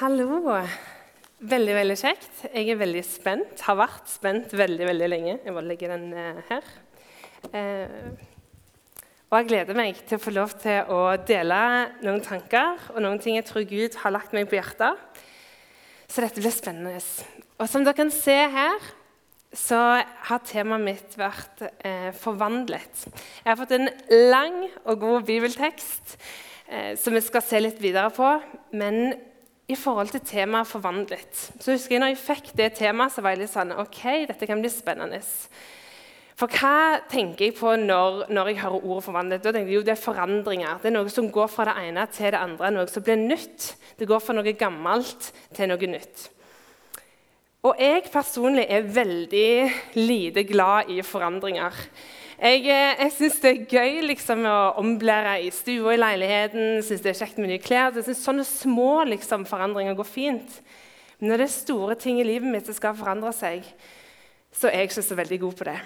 Hallo. Veldig veldig kjekt. Jeg er veldig spent. Har vært spent veldig veldig lenge. Jeg bare legger den eh, her. Eh, og jeg gleder meg til å få lov til å dele noen tanker og noen ting jeg tror Gud har lagt meg på hjertet. Så dette blir spennende. Og som dere kan se her, så har temaet mitt vært eh, 'forvandlet'. Jeg har fått en lang og god bibeltekst eh, som vi skal se litt videre på. Men i forhold til temaet 'forvandlet' så husker jeg når jeg fikk det temaet, så var jeg litt sånn OK, dette kan bli spennende. For hva tenker jeg på når, når jeg hører ordet 'forvandlet'? Da tenker jeg jo Det er forandringer. Det er noe som går fra det ene til det andre. Noe som blir nytt. Det går fra noe gammelt til noe nytt. Og jeg personlig er veldig lite glad i forandringer. Jeg, eh, jeg syns det er gøy liksom, å omblære i stua i leiligheten. Synes det er kjekt med nye klær. Jeg synes Sånne små liksom, forandringer går fint. Men når det er store ting i livet mitt som skal forandre seg, så er jeg ikke så veldig god på det.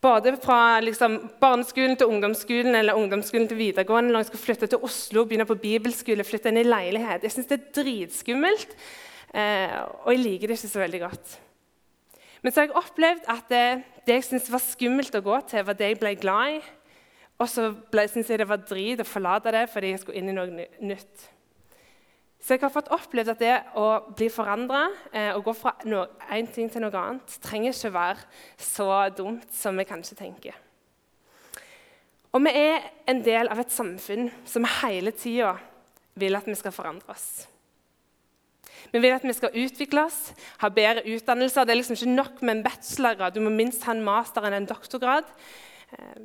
Både fra liksom, barneskolen til ungdomsskolen eller ungdomsskolen til videregående. Når jeg skal flytte til Oslo, begynne på bibelskole, flytte inn i leilighet. Jeg syns det er dritskummelt, eh, og jeg liker det ikke så veldig godt. Men så har jeg opplevd at det, det jeg syntes var skummelt å gå til, var det jeg ble glad i. Og så syntes jeg det var drit å forlate det fordi jeg skulle inn i noe nytt. Så jeg har fått opplevd at det å bli forandra eh, og gå fra én ting til noe annet, trenger ikke være så dumt som vi kanskje tenker. Og vi er en del av et samfunn som hele tida vil at vi skal forandre oss. Vi vil at vi skal utvikle oss, ha bedre utdannelser. Det er liksom ikke nok med en bachelorgrad. Du må minst ha en master enn en doktorgrad. Eh,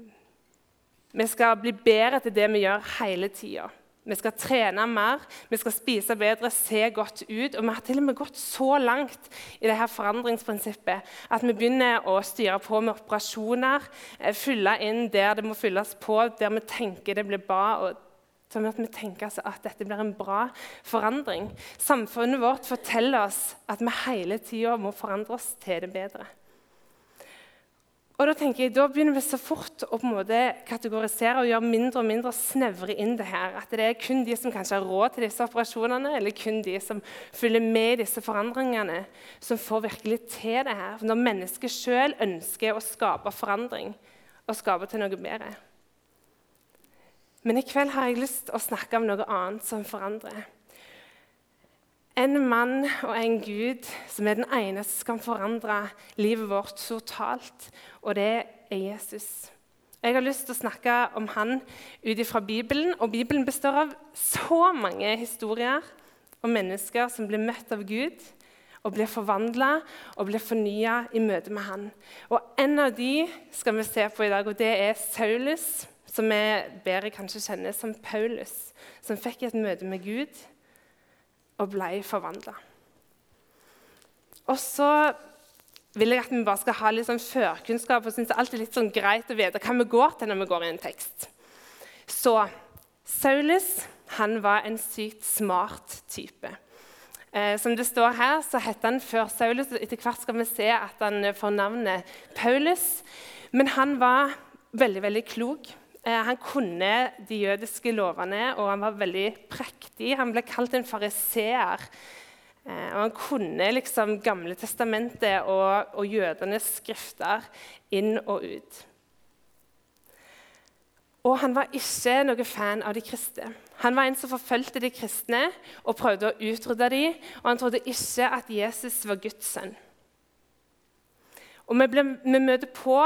vi skal bli bedre til det vi gjør hele tida. Vi skal trene mer, vi skal spise bedre, se godt ut. Og vi har til og med gått så langt i det her forandringsprinsippet at vi begynner å styre på med operasjoner, eh, fylle inn der det må fylles på, der vi tenker det blir bra. og Sånn at vi tenker altså at dette blir en bra forandring. Samfunnet vårt forteller oss at vi hele tida må forandre oss til det bedre. Og Da tenker jeg, da begynner vi så fort å på en måte kategorisere og gjøre mindre og mindre snevre inn det her. At det er kun de som kanskje har råd til disse operasjonene, eller kun de som følger med i disse forandringene, som får virkelig til det her. Når mennesket sjøl ønsker å skape forandring og skape til noe bedre. Men i kveld har jeg lyst til å snakke om noe annet som forandrer. En mann og en gud som er den eneste som kan forandre livet vårt totalt, og det er Jesus. Jeg har lyst til å snakke om han ut ifra Bibelen. og Bibelen består av så mange historier om mennesker som blir møtt av Gud og blir forvandla og blir fornya i møte med han. Og En av de skal vi se på i dag, og det er Saulus som vi bedre kanskje kjenner som Paulus, som fikk et møte med Gud og ble forvandla. Og så vil jeg at vi bare skal ha litt sånn førkunnskap. og synes det er alltid litt sånn greit å vite hva vi går til når vi går i en tekst. Så Saulus han var en sykt smart type. Eh, som det står her, så heter han før Saulus. og Etter hvert skal vi se at han får navnet Paulus. Men han var veldig, veldig klok. Eh, han kunne de jødiske lovene, og han var veldig prektig. Han ble kalt en fariseer. Eh, og han kunne liksom Gamle testamentet og, og jødenes skrifter inn og ut. Og han var ikke noe fan av de kristne. Han var en som forfulgte de kristne og prøvde å utrydde dem. Og han trodde ikke at Jesus var Guds sønn. Og vi, ble, vi møter på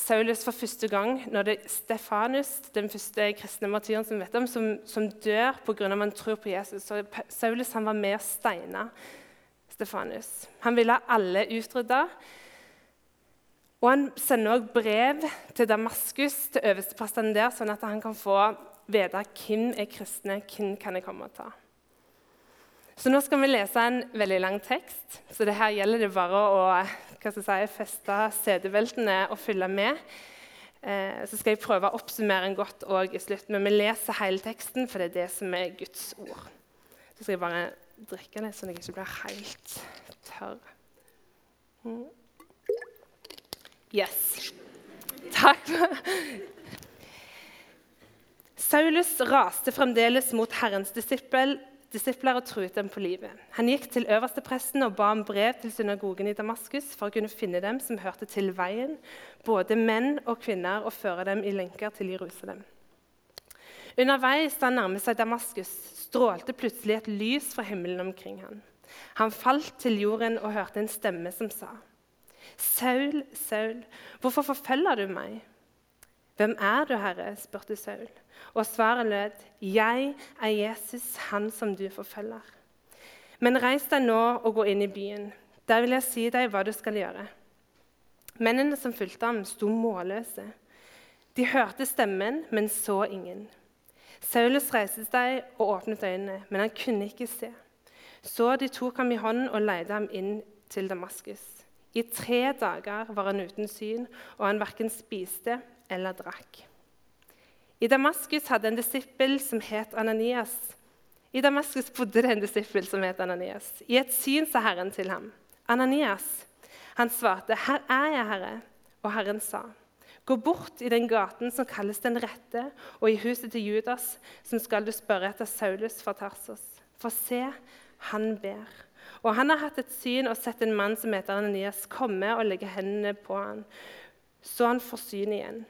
Saulus for første gang når det er Stefanus, den første kristne martyren som vet om, som, som dør pga. at man tror på Jesus. Så Saulus var med å steine Stefanus. Han ville ha alle utrydda. Og han sender også brev til Damaskus, til øversteprestene der, sånn at han kan få vite hvem er kristne, hvem kan jeg komme og ta. Så nå skal vi lese en veldig lang tekst, så det her gjelder det bare å hva skal jeg si, feste setebeltene og følge med. Eh, så skal jeg prøve å oppsummere en godt òg i slutt. Men vi leser hele teksten, for det er det som er Guds ord. Så skal jeg bare drikke litt, sånn at jeg ikke blir helt tørr. Mm. Yes. Takk. Saulus raste fremdeles mot Herrens disippel disipler og truet dem på livet. Han gikk til øverstepresten og ba om brev til synagogen i Damaskus for å kunne finne dem som hørte til veien, både menn og kvinner, og føre dem i lenker til Jerusalem. Underveis da han nærmet seg Damaskus, strålte plutselig et lys fra himmelen omkring ham. Han falt til jorden og hørte en stemme som sa, 'Saul, Saul, hvorfor forfølger du meg?' 'Hvem er du, Herre?' spurte Saul. Og svaret lød, 'Jeg er Jesus, han som du forfølger.' Men reis deg nå og gå inn i byen. Der vil jeg si deg hva du skal gjøre. Mennene som fulgte ham, sto målløse. De hørte stemmen, men så ingen. Saulus reiste seg og åpnet øynene, men han kunne ikke se. Så de tok ham i hånden og leide ham inn til Damaskus. I tre dager var han uten syn, og han verken spiste eller drakk. I Damaskus hadde en disippel som het Ananias. I Damaskus bodde det en disippel som het Ananias. I et syn sa Herren til ham, 'Ananias.' Han svarte, 'Her er jeg, Herre.' Og Herren sa, 'Gå bort i den gaten som kalles Den rette, og i huset til Judas, som skal du spørre etter Saulus fra Tarsos.' For se, han ber. Og han har hatt et syn og sett en mann som heter Ananias, komme og legge hendene på ham, så han får syn igjen.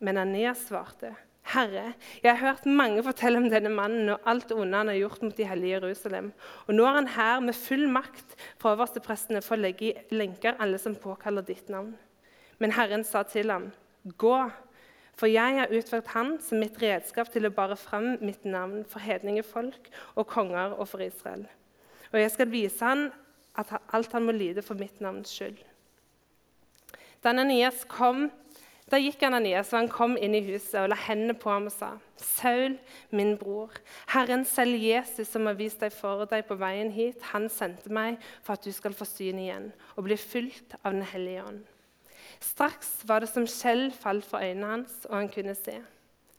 Men Ananias svarte, 'Herre, jeg har hørt mange fortelle om denne mannen og alt onde han har gjort mot de hellige Jerusalem.' Og nå er han her med full makt fra oversteprestene for å legge i lenker alle som påkaller ditt navn. Men Herren sa til ham, 'Gå, for jeg har utvalgt han som mitt redskap til å bære fram mitt navn for hedningefolk og konger og for Israel.' Og jeg skal vise han at alt han må lide for mitt navns skyld. Da Ananias kom da gikk Ananias, og han kom inn i huset og la hendene på ham og sa, 'Saul, min bror, Herren selv Jesus, som har vist deg for deg på veien hit, han sendte meg for at du skal få syn igjen og bli fylt av Den hellige ånd.' Straks var det som skjell falt for øynene hans, og han kunne se.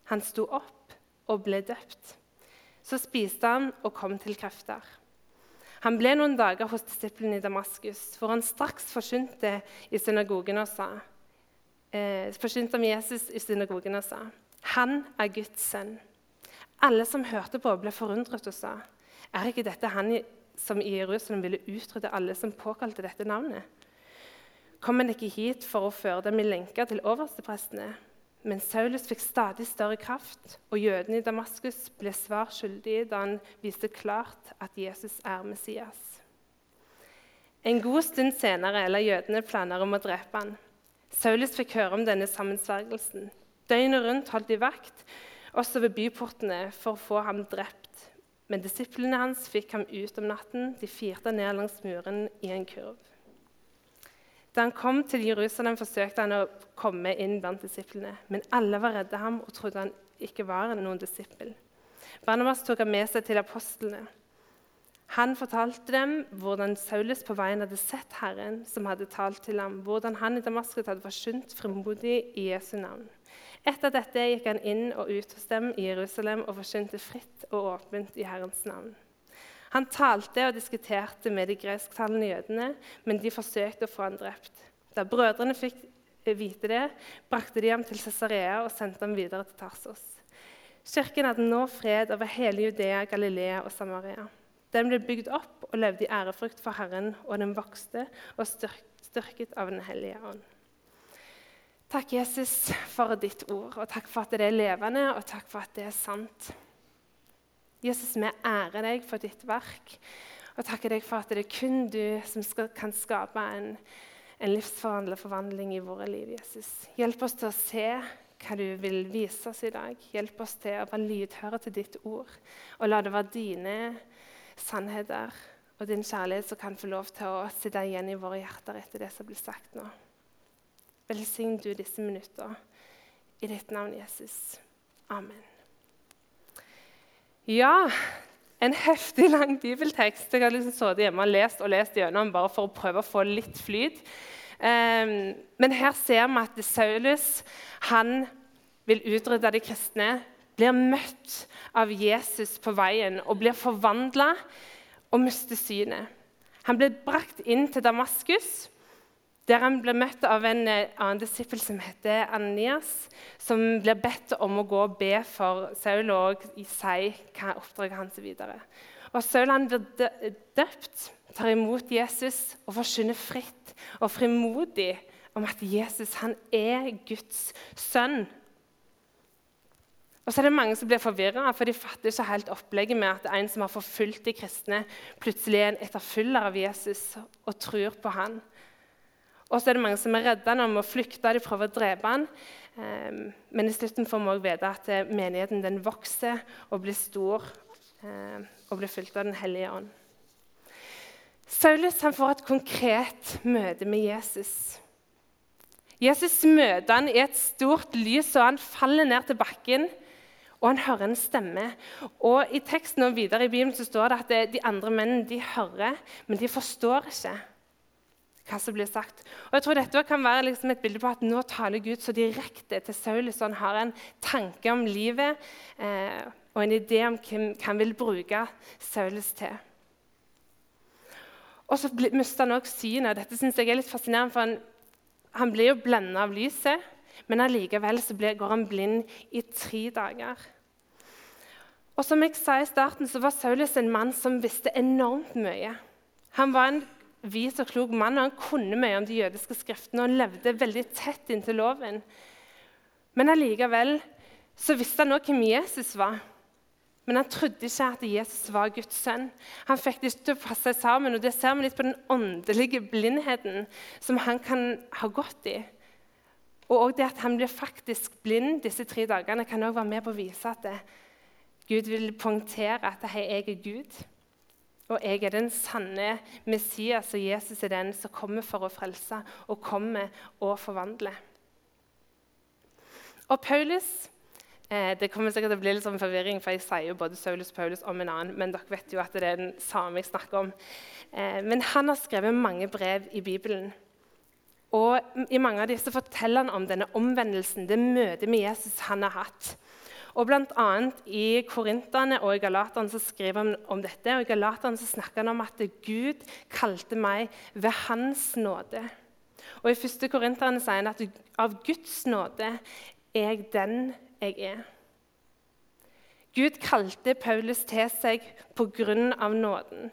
Han sto opp og ble døpt. Så spiste han og kom til krefter. Han ble noen dager hos disiplene i Damaskus, hvor han straks forkynte i synagogen og sa:" eh, forkynte om Jesus i synagogen og sa han er Guds sønn. Alle som hørte på, ble forundret og sa er ikke dette han som i Jerusalem ville utrydde alle som påkalte dette navnet? Kom han ikke hit for å føre dem i lenker til oversteprestene? Men Saulus fikk stadig større kraft, og jødene i Damaskus ble svar skyldige da han viste klart at Jesus er Messias. En god stund senere la jødene planer om å drepe han. Saulus fikk høre om denne sammensvergelsen. Døgnet rundt holdt de vakt, også ved byportene, for å få ham drept. Men disiplene hans fikk ham ut om natten. De firte ned langs muren i en kurv. Da han kom til Jerusalem, forsøkte han å komme inn blant disiplene. Men alle var redde ham og trodde han ikke var noen disippel. Barnabas tok ham med seg til apostlene. Han fortalte dem hvordan Saulus på veien hadde sett Herren som hadde talt til ham, hvordan han i Damaskus hadde forsynt frimodig i Jesu navn. Etter dette gikk han inn og ut hos dem i Jerusalem og forsynte fritt og åpent i Herrens navn. Han talte og diskuterte med de gresktalende jødene, men de forsøkte å få han drept. Da brødrene fikk vite det, brakte de ham til Cesarea og sendte ham videre til Tarsos. Kirken hadde nå fred over hele Judea, Galilea og Samaria. Den ble bygd opp og levde i ærefrykt for Herren, og den vokste og styrket av Den hellige ånd. Takk, Jesus, for ditt ord, og takk for at det er levende, og takk for at det er sant. Jesus, vi ærer deg for ditt verk, og takker deg for at det er kun du som skal, kan skape en, en livsforvandlet forvandling i våre liv. Jesus. Hjelp oss til å se hva du vil vise oss i dag. Hjelp oss til å være lydhøre til ditt ord, og la det være dine sannheter og din kjærlighet som kan få lov til å sitte igjen i våre hjerter etter det som blir sagt nå. Velsign du disse minutter i ditt navn, Jesus. Amen. Ja, en heftig lang bibeltekst. Jeg har liksom sittet hjemme og lest og lest gjennom bare for å prøve å få litt flyt. Um, men her ser vi at Saulus han vil utrydde de kristne blir møtt av Jesus på veien og blir forvandla og mister synet. Han blir brakt inn til Damaskus, der han blir møtt av en eh, annen disippel som heter Ananias, som blir bedt om å gå og be for Saul og si hva er oppdraget hans videre. Og Saul han blir døpt, tar imot Jesus og forkynner fritt og frimodig om at Jesus han er Guds sønn. Og så er det Mange som blir forvirra, for de fatter ikke helt opplegget med at en som har forfulgt de kristne, plutselig er en etterfølger av Jesus og tror på han. Og så er det mange som er redde han de må flykte, de prøver å drepe han. Ehm, men i slutten får vi også vite at eh, menigheten den vokser og blir stor ehm, og blir fulgt av Den hellige ånd. Saulus får et konkret møte med Jesus. Jesus møter han i et stort lys, og han faller ned til bakken og han hører en stemme. Og I teksten og videre i Bibelen så står det at de andre mennene de hører, men de forstår ikke hva som blir sagt. Og jeg tror Dette kan være liksom et bilde på at nå taler Gud så direkte til Saulus. Han har en tanke om livet eh, og en idé om hvem han vil bruke Saulus til. Og så mister han også synet. Dette synes jeg er litt fascinerende, for han, han blir jo blenda av lyset. Men allikevel går han blind i tre dager. Og som jeg sa i starten, så var Saulus en mann som visste enormt mye. Han var en vis og klok mann, og han kunne mye om de jødiske skriftene. og han levde veldig tett inntil loven. Men allikevel så visste han også hvem Jesus var. Men han trodde ikke at Jesus var Guds sønn. Han fikk det ikke til å passe sammen. og Det ser vi litt på den åndelige blindheten som han kan ha gått i. Og det at han blir faktisk blind disse tre dagene, kan også være med på å vise at det, Gud vil poengtere at hei, jeg er Gud. Og jeg er den sanne Messias, og Jesus er den som kommer for å frelse og kommer og forvandle. Og Paulus eh, Det kommer sikkert til å bli litt sånn forvirring, for jeg sier jo både Saulus og Paulus om en annen, men dere vet jo at det er den samme jeg snakker om. Eh, men han har skrevet mange brev i Bibelen. Og I mange av disse forteller han om denne omvendelsen, det møtet med Jesus han har hatt. Og blant annet I Korintene og i Galaterne så skriver han om dette. og I Galaterne så snakker han om at Gud kalte meg ved Hans nåde. Og I 1. Korinterne sier han at av Guds nåde er jeg den jeg er. Gud kalte Paulus til seg på grunn av nåden.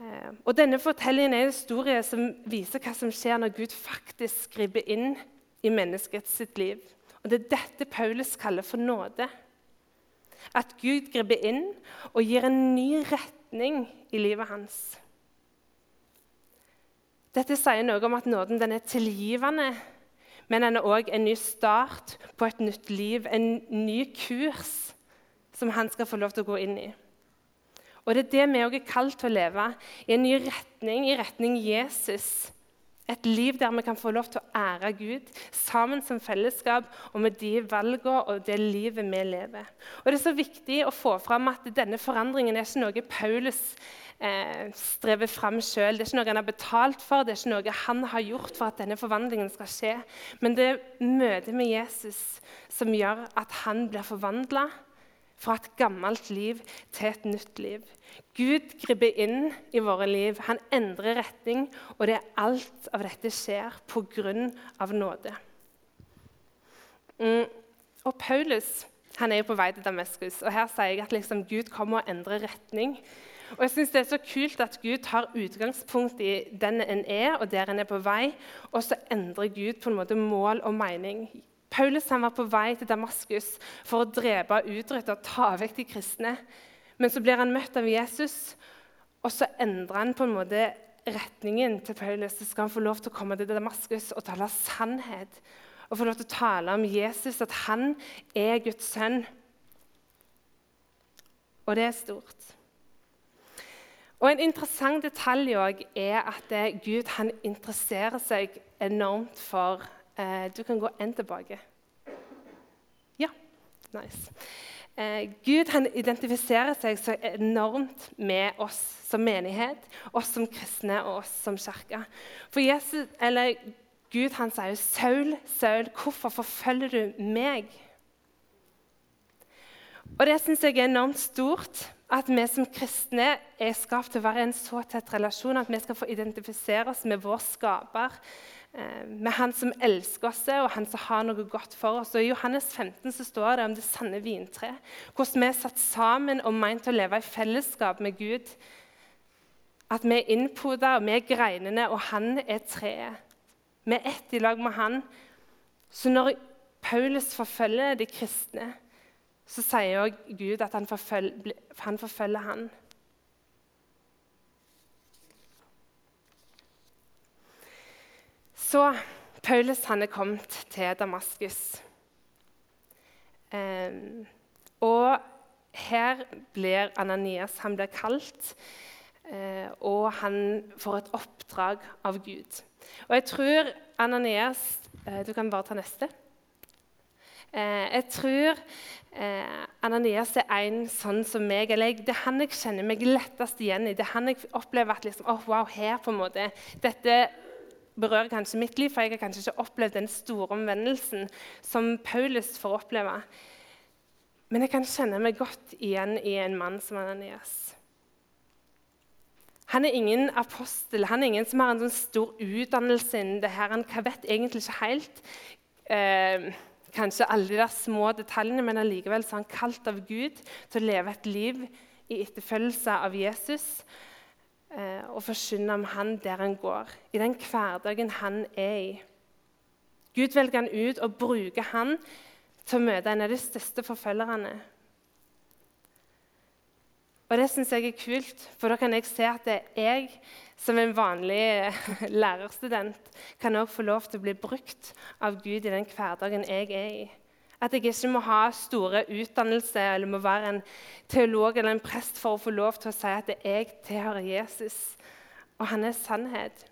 Eh, og Denne fortellingen er en historie som viser hva som skjer når Gud faktisk griper inn i menneskets sitt liv. Og Det er dette Paulus kaller for nåde. At Gud griper inn og gir en ny retning i livet hans. Dette sier noe om at nåden er tilgivende, men den er òg en ny start på et nytt liv, en ny kurs som han skal få lov til å gå inn i. Og det er det vi òg er kalt til å leve, i en ny retning, i retning Jesus. Et liv der vi kan få lov til å ære Gud sammen som fellesskap og med de valgene og det livet vi lever. Og Det er så viktig å få fram at denne forandringen er ikke noe Paulus eh, strever fram sjøl. Det er ikke noe han har betalt for, det er ikke noe han har gjort for at denne forvandlingen skal skje. Men det er møtet med Jesus som gjør at han blir forvandla fra et gammelt liv til et nytt liv. Gud griper inn i våre liv. Han endrer retning, og det er alt av dette skjer pga. nåde. Mm. Og Paulus han er jo på vei til Damaskus, og her sier jeg at liksom Gud kommer og endrer retning. Og jeg synes Det er så kult at Gud tar utgangspunkt i den en er, og der en er på vei, og så endrer Gud på en måte mål og mening. Paulus var på vei til Damaskus for å drepe, utrydde og ta vekk de kristne. Men så blir han møtt av Jesus, og så endrer han på en måte retningen til Paulus. Så skal han få lov til å komme til Damaskus og tale sannhet. Og få lov til å tale om Jesus, at han er Guds sønn. Og det er stort. Og En interessant detalj er at Gud interesserer seg enormt for Eh, du kan gå én tilbake. Ja, nice. Eh, Gud han identifiserer seg så enormt med oss som menighet, oss som kristne og oss som kirke. For Jesus, eller Gud han sier jo 'Saul, Saul, hvorfor forfølger du meg?' Og Det syns jeg er enormt stort, At vi som kristne er skapt til å være i en så tett relasjon at vi skal få identifisere oss med vår skaper, med Han som elsker oss, og Han som har noe godt for oss. Og I Johannes 15 så står det om det sanne vintre, hvordan vi er satt sammen og meint å leve i fellesskap med Gud. At vi er innpoda, og vi er greinene, og Han er treet. Vi er ett i lag med Han. Så når Paulus forfølger de kristne, så sier òg Gud at han forfølger, han forfølger han. Så Paulus han er kommet til Damaskus. Eh, og her blir Ananias han blir kalt, eh, og han får et oppdrag av Gud. Og jeg tror Ananias eh, Du kan bare ta neste. Uh, jeg tror Eh, Ananias er en sånn som meg. eller Det er han jeg kjenner meg lettest igjen i. Det er han jeg opplever at liksom, oh, wow, her på en måte, Dette berører kanskje mitt liv, for jeg har kanskje ikke opplevd den store omvendelsen som Paulus får oppleve. Men jeg kan kjenne meg godt igjen i en mann som Ananias. Han er ingen apostel, han er ingen som har en sånn stor utdannelse innen det her. Han vet egentlig ikke helt eh, kanskje alle de der små detaljene, men allikevel er han kalt av Gud til å leve et liv i etterfølgelse av Jesus og forkynne om han der han går, i den hverdagen han er i. Gud velger han ut og bruker han til å møte en av de største forfølgerne. Og Det syns jeg er kult, for da kan jeg se at jeg som en vanlig lærerstudent kan også få lov til å bli brukt av Gud i den hverdagen jeg er i. At jeg ikke må ha store utdannelse eller må være en teolog eller en prest for å få lov til å si at jeg tilhører Jesus, og han er sannhet.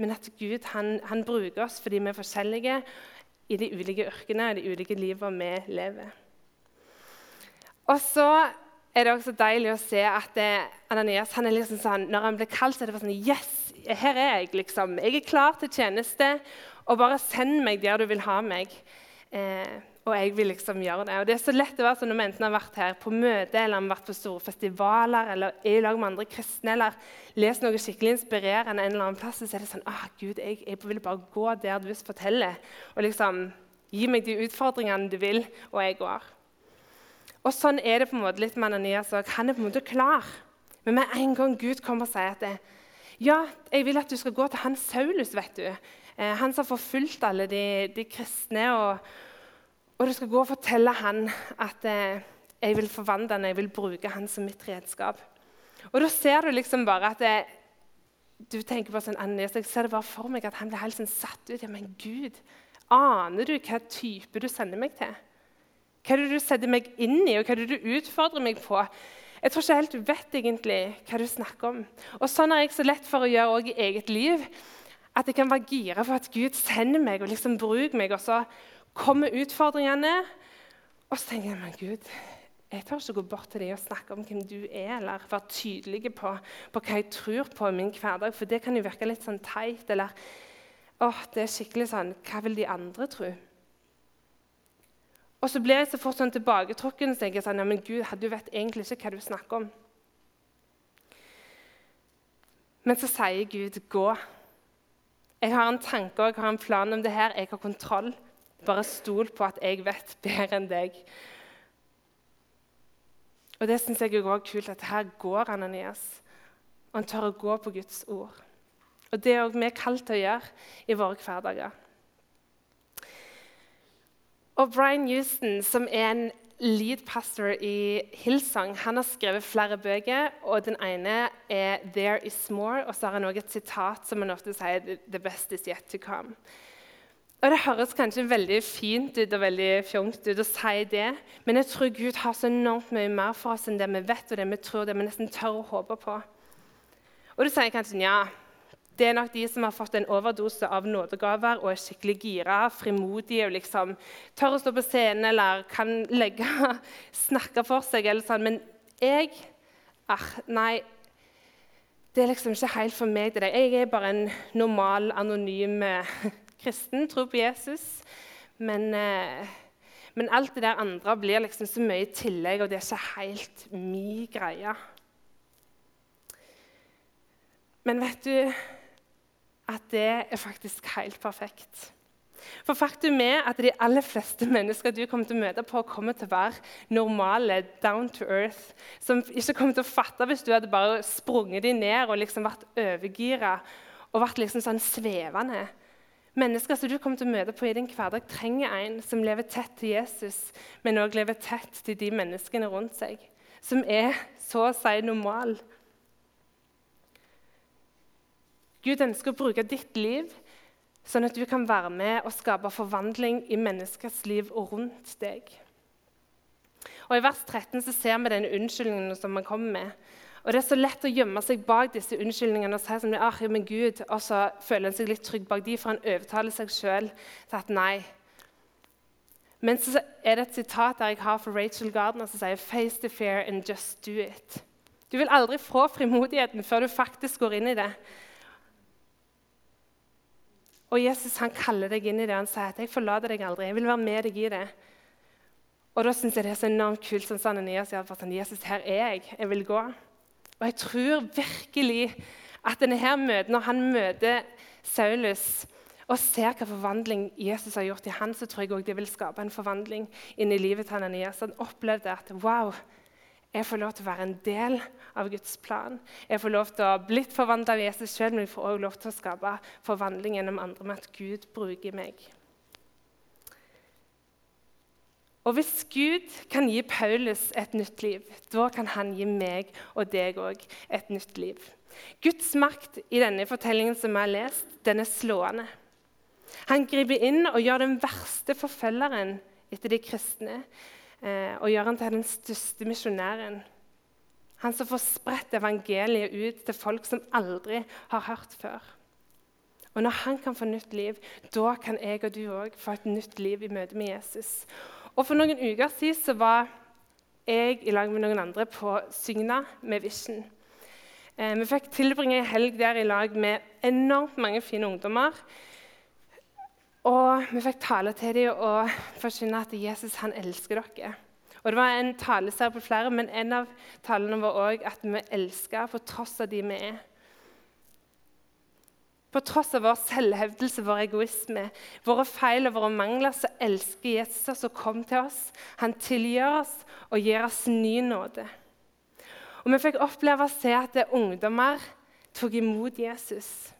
Men at Gud han, han bruker oss fordi vi er forskjellige i de ulike yrkene og de ulike livene vi lever. Og så er det også deilig å se at eh, Ananias han er liksom sånn, når han blir kalt, så er det bare sånn Yes, her er jeg. liksom. Jeg er klar til tjeneste. Og bare send meg der du vil ha meg. Eh, og jeg vil liksom gjøre det. Og det er så lett å være sånn når vi enten har vært her på møte eller har vært på store festivaler eller er i lag med andre kristne eller lest noe skikkelig inspirerende en eller annen plass, så er det sånn ah, Gud, jeg, jeg vil bare gå der du forteller, og liksom gi meg de utfordringene du vil, og jeg går. Og Sånn er det på en måte litt med Ananias òg. Han er på en måte klar. Men med en gang Gud kommer og sier at det, ja, jeg vil at du skal gå til han Saulus, vet du. Eh, han som har forfulgt alle de, de kristne. Og, og, du skal gå og fortelle han at eh, jeg vil forvandle han, jeg vil bruke han som mitt redskap. Og da ser du liksom bare at det, du tenker på sånn, Ananias, Jeg ser det bare for meg at han blir helt sånn satt ut. Ja, men Gud, aner du hva type du sender meg til? Hva er det du setter meg inn i, og hva er det du utfordrer meg på? Jeg tror ikke helt du vet egentlig hva du snakker om. Og Sånn er jeg så lett for å gjøre òg i eget liv. At jeg kan være gira for at Gud sender meg og liksom bruker meg. Og så kommer utfordringene, og så tenker jeg men Gud, jeg tør ikke gå bort til deg og snakke om hvem du er, eller være tydelig på, på hva jeg tror på i min hverdag. For det kan jo virke litt sånn teit. Eller åh, det er skikkelig sånn Hva vil de andre tro? Og så blir jeg så fort sånn tilbaketrukken så jeg sånn, ja, men Gud, du vet egentlig ikke hva du snakker om. Men så sier Gud, 'Gå'. Jeg har en tanke og jeg har en plan om det her. Jeg har kontroll. Bare stol på at jeg vet bedre enn deg. Og Det syns jeg er kult, at her går Ananias. Og han tør å gå på Guds ord. Og Det er òg vi kalt til å gjøre i våre hverdager. Og Brian Houston, som er en lead pastor i Hillsong, han har skrevet flere bøker. og Den ene er 'There Is More', og så har han også et sitat som han ofte sier 'The best is yet to come'. Og Det høres kanskje veldig fint ut og veldig fjongt ut å si det, men jeg tror Gud har så enormt mye mer for oss enn det vi vet og det vi tror, det vi nesten tør å håpe på. Og du sier kanskje ja, det er nok de som har fått en overdose av nådegaver og er skikkelig gira, frimodige og liksom tør å stå på scenen eller kan legge, snakke for seg. eller sånn. Men jeg ah, Nei, det er liksom ikke helt for meg. det. Jeg er bare en normal, anonym eh, kristen, tror på Jesus. Men, eh, Men alt det der andre blir liksom så mye i tillegg, og det er ikke helt min greie. Men vet du at det er faktisk helt perfekt? For faktum er at de aller fleste mennesker du kommer til å møte på, kommer til å være normale, down to earth, som ikke kommer til å fatte hvis du hadde bare sprunget dem ned og liksom vært overgira og vært liksom sånn svevende. Mennesker som du kommer til å møte på i din hverdag, trenger en som lever tett til Jesus, men òg lever tett til de menneskene rundt seg, som er så å si normal. Gud ønsker å bruke ditt liv sånn at du kan være med og skape forvandling i menneskers liv og rundt deg. Og I vers 13 så ser vi den unnskyldningen som man kommer med. Og Det er så lett å gjemme seg bak disse unnskyldningene og si som ah, jo, men Gud, og så føler han seg litt trygg bak de, for han overtaler seg sjøl til at nei. Men så er det et sitat der jeg har for Rachel Gardner som sier «Face the fear and just do it». Du vil aldri få frimodigheten før du faktisk går inn i det. Og Jesus han kaller deg inn i det. Han sier at 'jeg forlater deg aldri'. Jeg vil være med deg i det. Og Da syns jeg det er så enormt kult sånn Ananias sier for sånn, Jesus, her er jeg. Jeg vil gå. Og jeg tror virkelig at denne møten, når han møter Saulus og ser hva forvandling Jesus har gjort i han, så tror jeg også det vil skape en forvandling inni livet til Ananias. Han opplevde at wow, jeg får lov til å være en del av Guds plan. Jeg får lov til å bli forvandla av Jesus sjøl, men jeg får også lov til å skape forvandling gjennom andre med at Gud bruker meg. Og Hvis Gud kan gi Paulus et nytt liv, da kan han gi meg og deg òg et nytt liv. Guds makt i denne fortellingen som vi har lest, den er slående. Han griper inn og gjør den verste forfølgeren etter de kristne og gjør han til den største misjonæren. Han som får spredt evangeliet ut til folk som aldri har hørt før. Og Når han kan få nytt liv, da kan jeg og du òg få et nytt liv i møte med Jesus. Og For noen uker siden så var jeg i lag med noen andre på Sygna med Vision. Eh, vi fikk tilbringe en helg der i lag med enormt mange fine ungdommer. Og vi fikk tale til dem og forkynne at Jesus han elsker dere. Og Det var en taleserie på flere, men en av talene var òg at vi elsker på tross av de vi er. På tross av vår selvhevdelse, vår egoisme, våre feil og våre mangler, så elsker Jesus oss og kom til oss. Han tilgir oss og gir oss ny nåde. Og Vi fikk oppleve å se at ungdommer tok imot Jesus.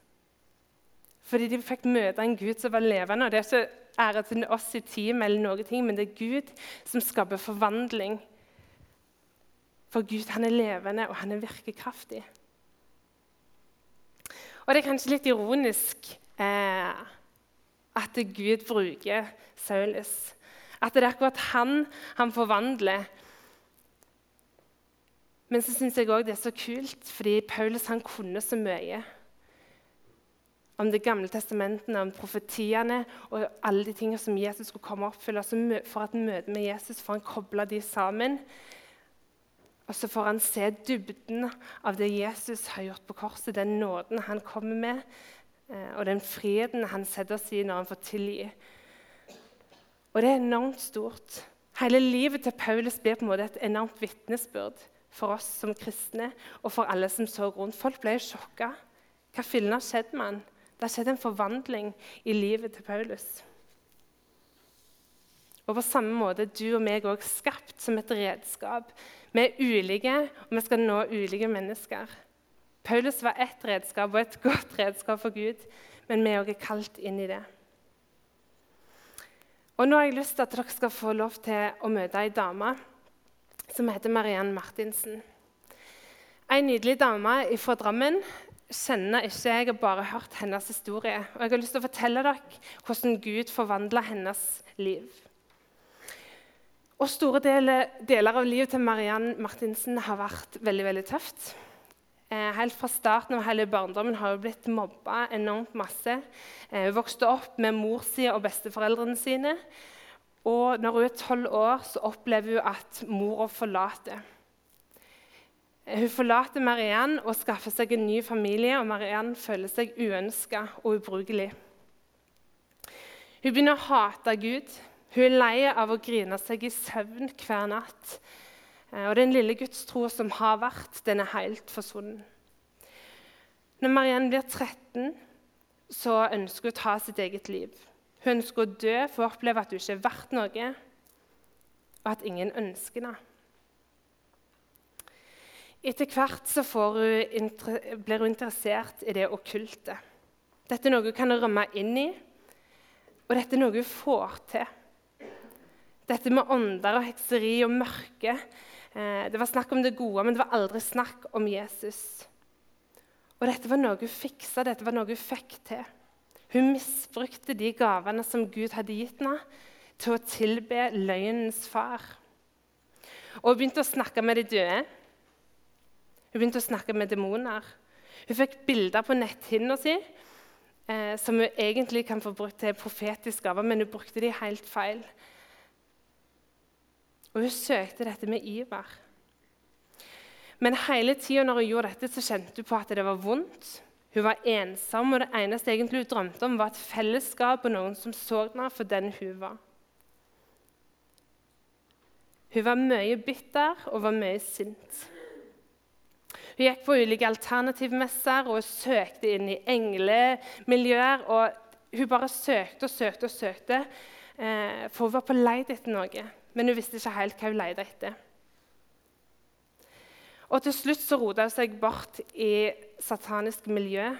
Fordi de fikk møte en Gud som var levende. og Det er ikke ære til oss i team, eller noe ting, men det er Gud som skaper forvandling. For Gud han er levende, og han er virkekraftig. Og Det er kanskje litt ironisk eh, at Gud bruker Saulus. At det er akkurat han han forvandler. Men så syns jeg òg det er så kult, fordi Paulus han kunne så mye om Det gamle testamentene, om profetiene og alle de tingene som Jesus skulle komme og oppfylle. For at møte med Jesus får han koble de sammen. Og så får han se dybden av det Jesus har gjort på korset, den nåden han kommer med, eh, og den friheten han setter oss i når han får tilgi. Og det er enormt stort. Hele livet til Paulus blir på en måte et enormt vitnesbyrd for oss som kristne og for alle som så rundt. Folk ble sjokka. Hva fillen har skjedd med han? Det har skjedd en forvandling i livet til Paulus. Og På samme måte er du og meg også skapt som et redskap. Vi er ulike, og vi skal nå ulike mennesker. Paulus var ett redskap og et godt redskap for Gud, men vi er også kalt inn i det. Og Nå har jeg lyst til at dere skal få lov til å møte ei dame som heter Mariann Martinsen. Ei nydelig dame fra Drammen kjenner ikke jeg har bare hørt hennes historie. Og jeg har lyst til å fortelle dere hvordan Gud forvandla hennes liv. Og Store deler, deler, av livet til Mariann Martinsen har vært veldig veldig tøft. Eh, helt fra starten av hele barndommen har hun blitt mobba enormt masse. Eh, hun vokste opp med mor si og besteforeldrene sine. Og når hun er tolv år, så opplever hun at mora forlater. Hun forlater Mariann og skaffer seg en ny familie, og Mariann føler seg uønska og ubrukelig. Hun begynner å hate Gud Hun er lei av å grine seg i søvn hver natt. Eh, og den lille gudstro som har vært, den er helt forsvunnet. Når Marianne blir 13, så ønsker hun å ta sitt eget liv. Hun ønsker å dø for å oppleve at hun ikke er verdt noe, og at ingen ønsker henne. Etter hvert så hun, blir hun interessert i det okkulte. Dette er noe hun kan rømme inn i, og dette er noe hun får til. Dette med ånder og hekseri og mørke eh, Det var snakk om det gode, men det var aldri snakk om Jesus. Og dette var noe hun fiksa, dette var noe hun fikk til. Hun misbrukte de gavene som Gud hadde gitt henne, til å tilbe løgnens far. Og hun begynte å snakke med de døde. Hun begynte å snakke med demoner. Hun fikk bilder på netthinna si eh, som hun egentlig kan få brukt til profetiske gaver, men hun brukte de helt feil. Og hun søkte dette med iver. Men hele tida når hun gjorde dette, så kjente hun på at det var vondt. Hun var ensom, og det eneste egentlig hun drømte om, var et fellesskap og noen som så henne for den hun var. Hun var mye bitter og var mye sint. Hun gikk på ulike alternativmesser og søkte inn i englemiljøer. og Hun bare søkte og søkte og søkte, eh, for hun var på leit etter noe. Men hun visste ikke helt hva hun lette etter. Og Til slutt så rota hun seg bort i satanisk miljø,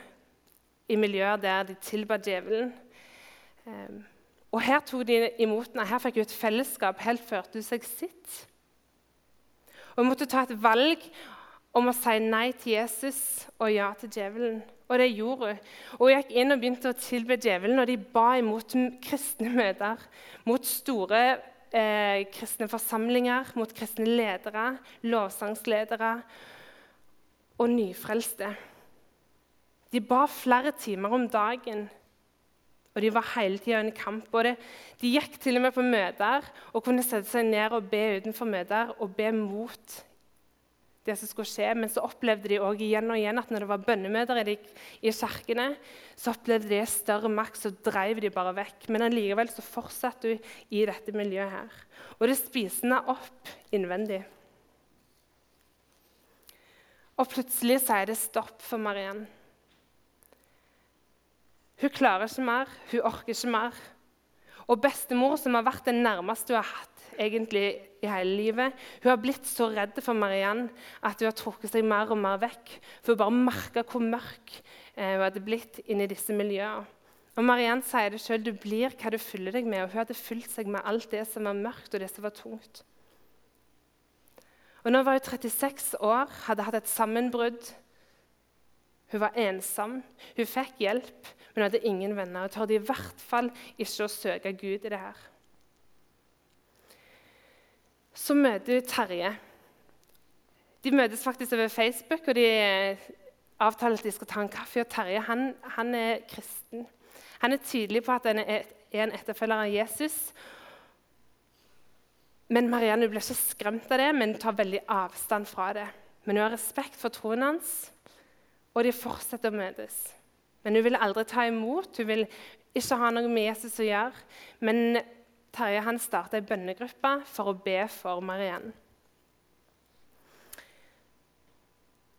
i miljøer der de tilba djevelen. Eh, og Her tok de imot henne, her fikk hun et fellesskap. Helt førte hun seg sitt. Og Hun måtte ta et valg om å si nei til Jesus og ja til djevelen. Og det gjorde hun. Og Hun gikk inn og begynte å tilbe djevelen, og de ba imot kristne møter. Mot store eh, kristne forsamlinger, mot kristne ledere, lovsangsledere og nyfrelste. De ba flere timer om dagen, og de var hele tida i kamp. Og det, de gikk til og med på møter og kunne sette seg ned og be utenfor møter og be mot det som skulle skje. Men så opplevde de også igjen og igjen at når det var bønnemøter i, i kirkene, så opplevde de større makt, så drev de bare vekk. Men allikevel så fortsatte hun i dette miljøet her. Og det spiser henne opp innvendig. Og plutselig sier det stopp for Mariann. Hun klarer ikke mer, hun orker ikke mer. Og bestemor, som har vært den nærmeste hun har hatt egentlig i hele livet. Hun har blitt så redd for Mariann at hun har trukket seg mer og mer vekk. For hun bare merka hvor mørk eh, hun hadde blitt inni disse miljøene. Og Mariann sier det sjøl, du blir hva du fyller deg med. Og hun hadde fylt seg med alt det som var mørkt og det som var tungt. Og Nå var hun 36 år, hadde hatt et sammenbrudd. Hun var ensom. Hun fikk hjelp, men hun hadde ingen venner. Hun torde i hvert fall ikke å søke Gud i det her. Så møter hun Terje. De møtes faktisk over Facebook, og de avtaler at de skal ta en kaffe. Og Terje han, han er kristen. Han er tydelig på at han er en etterfølger av Jesus. Men Marianne blir ikke skremt av det, men tar veldig avstand fra det. Men hun har respekt for troen hans, og de fortsetter å møtes. Men hun vil aldri ta imot, hun vil ikke ha noe med Jesus å gjøre. Men Terje han starta ei bønnegruppe for å be for Mariann.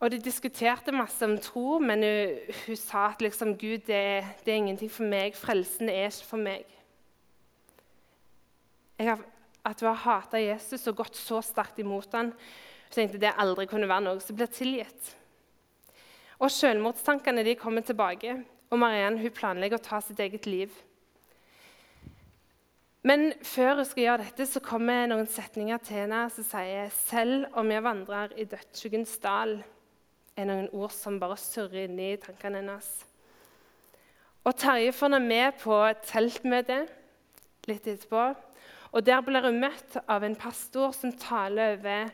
Og De diskuterte masse om tro, men hun, hun sa at liksom, Gud det, det, er ingenting for meg. Frelsen er ikke for meg. Har, at hun har hata Jesus og gått så sterkt imot ham, hun tenkte det aldri kunne være noe som blir tilgitt. Og Selvmordstankene de kommer tilbake, og Mariann hun planlegger å ta sitt eget liv. Men før jeg skal gjøre dette, så kommer noen setninger til henne som sier selv om jeg vandrer i dødsskyggens dal, er noen ord som bare surrer inni tankene hennes. Og Terje får henne med på et teltmøte litt etterpå. Og Der blir hun møtt av en pastor som taler over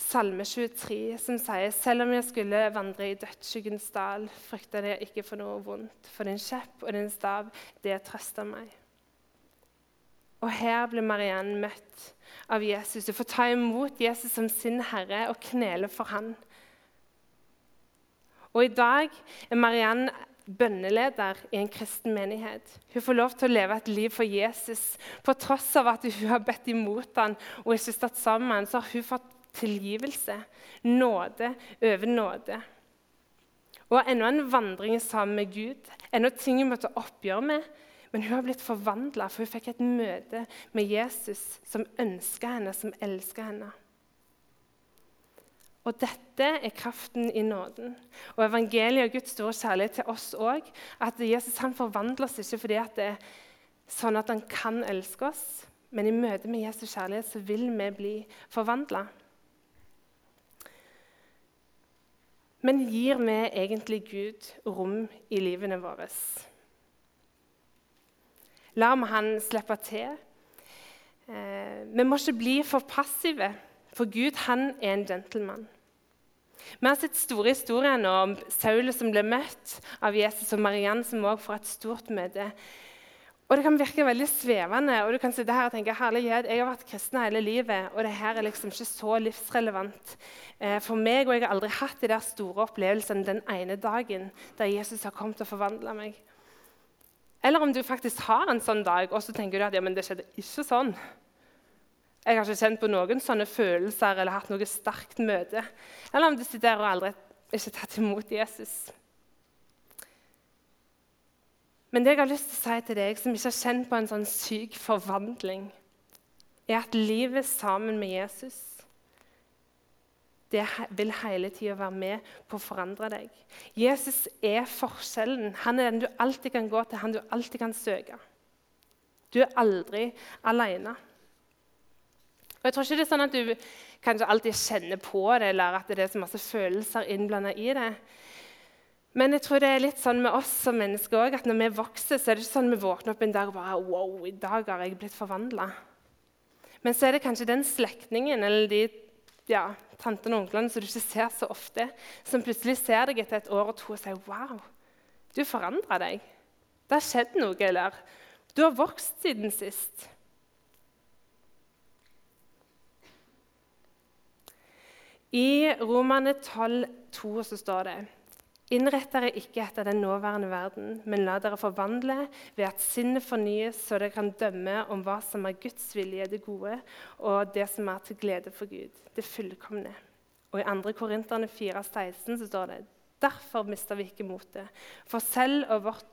Salme 23, som sier selv om jeg skulle vandre i dødsskyggens dal, frykter jeg ikke for noe vondt, for din kjepp og din stav, det trøster meg. Og her blir Mariann møtt av Jesus. Hun får ta imot Jesus som sin herre og knele for han. Og I dag er Mariann bønneleder i en kristen menighet. Hun får lov til å leve et liv for Jesus. På tross av at hun har bedt imot ham og ikke stått sammen så har hun fått tilgivelse. Nåde over nåde. Og enda en vandring sammen med Gud, enda ting hun måtte oppgjøre med. Men hun har blitt forvandla, for hun fikk et møte med Jesus som ønska henne, som elska henne. Og dette er kraften i nåden. Og evangeliet og Guds store kjærlighet til oss òg. At Jesus han forvandler oss ikke fordi det er sånn at han kan elske oss, men i møte med Jesus kjærlighet så vil vi bli forvandla. Men gir vi egentlig Gud rom i livene våre? Lar vi han slippe til? Eh, vi må ikke bli for passive. For Gud han er en gentleman. Vi har sett store historier nå om Saul som ble møtt av Jesus, og Mariann som også får et stort møte. Og Det kan virke veldig svevende, og du kan sitte her og tenke herlighet, jeg har vært kristen hele livet, og det her er liksom ikke så livsrelevant eh, for meg. Og jeg har aldri hatt de der store opplevelsene den ene dagen der Jesus har kommet og forvandla meg. Eller om du faktisk har en sånn dag, og så tenker du at ja, men det skjedde ikke sånn. Jeg har ikke kjent på noen sånne følelser eller hatt noe sterkt møte. Eller om du sitter der og aldri ikke tatt imot Jesus. Men det jeg har lyst til å si til deg som ikke har kjent på en sånn syk forvandling, er at livet sammen med Jesus det vil hele tida være med på å forandre deg. Jesus er forskjellen. Han er den du alltid kan gå til, han du alltid kan søke. Du er aldri alene. Og jeg tror ikke det er sånn at du kanskje alltid kjenner på det, eller at det er så masse følelser innblanda i det. Men jeg tror det er litt sånn med oss som mennesker òg, at når vi vokser, så er det ikke sånn vi våkner opp en dag og bare Wow, i dag har jeg blitt forvandla. Men så er det kanskje den slektningen eller de ja, tantene og onklene som du ikke ser så ofte, som plutselig ser deg etter et år og to og sier Wow, du forandra deg. Det har skjedd noe, eller du har vokst siden sist. I Romane 12,2 så står det Innrett dere ikke etter den nåværende verden, men la dere forvandle ved at sinnet fornyes, så dere kan dømme om hva som er Guds vilje, det gode, og det som er til glede for Gud, det fullkomne. Og I 2. Korinterne 4,16 så står det Derfor mister vi ikke motet. For selv vårt,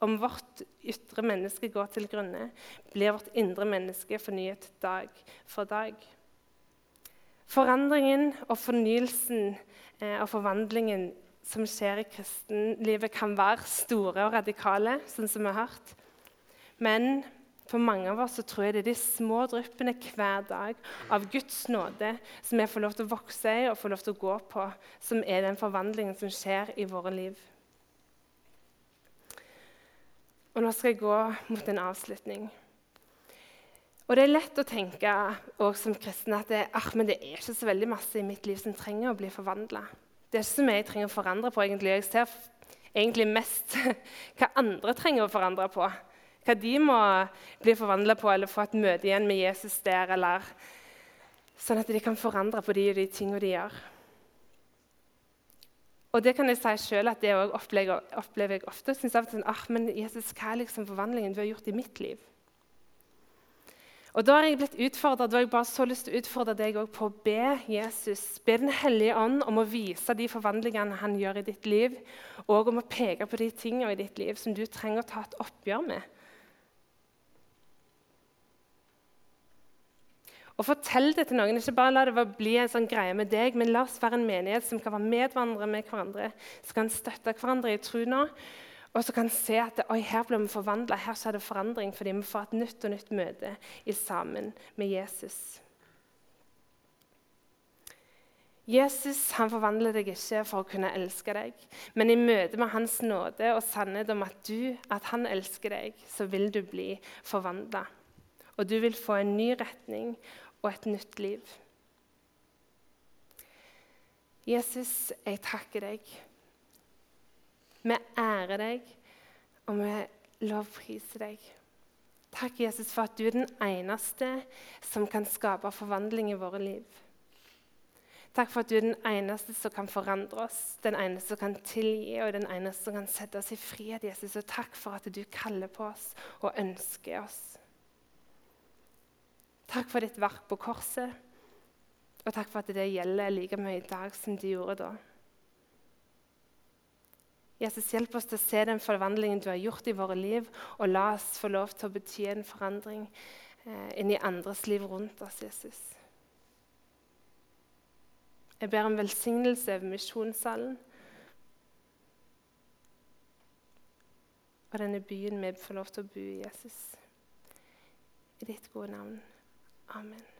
om vårt ytre menneske går til grunne, blir vårt indre menneske fornyet dag for dag. Forandringen og fornyelsen eh, og forvandlingen som skjer i kristenlivet, kan være store og radikale, sånn som vi har hørt. Men for mange av oss så tror jeg det er de små dryppene hver dag av Guds nåde som vi får lov til å vokse i og får lov til å gå på, som er den forvandlingen som skjer i våre liv. Og Nå skal jeg gå mot en avslutning. Og Det er lett å tenke som kristen at det, ah, det, er ikke så veldig masse i mitt liv som trenger å bli forvandla. Det er ikke så mye jeg trenger å forandre på. egentlig. Jeg ser egentlig mest hva andre trenger å forandre på. Hva de må bli forvandla på eller få et møte igjen med Jesus der. eller Sånn at de kan forandre på de og de tingene de gjør. Og det kan jeg si selv at det opplever, jeg ofte. Synes av og til, ah, men Jesus, Hva er liksom forvandlingen du har gjort i mitt liv? Og Da har jeg blitt utfordret, har jeg bare så lyst til å utfordre deg på å be Jesus, be Den hellige ånd om å vise de forvandlingene han gjør i ditt liv, og om å peke på de tingene i ditt liv som du trenger å ta et oppgjør med. Og Fortell det til noen. Ikke bare la det bli en sånn greie med deg, men la oss være en menighet som kan være medvandrere med hverandre, som kan støtte hverandre i tro nå, og så kan se at oi, her blir vi forvandla, her skjer det forandring fordi vi får et nytt og nytt møte i sammen med Jesus. Jesus han forvandler deg ikke for å kunne elske deg, men i møte med Hans nåde og sannhet om at, du, at han elsker deg, så vil du bli forvandla. Og du vil få en ny retning og et nytt liv. Jesus, jeg takker deg vi ærer deg, og vi lovpriser deg. Takk, Jesus, for at du er den eneste som kan skape forvandling i våre liv. Takk for at du er den eneste som kan forandre oss, den eneste som kan tilgi og den eneste som kan sette oss i frihet. Jesus. Og takk for at du kaller på oss og ønsker oss. Takk for ditt verk på korset, og takk for at det gjelder like mye i dag som det gjorde da. Jesus, hjelp oss til å se den forvandlingen du har gjort i våre liv, og la oss få lov til å bety en forandring eh, inn i andres liv rundt oss, Jesus. Jeg ber om velsignelse over misjonssalen og denne byen vi får lov til å bo i, Jesus. I ditt gode navn. Amen.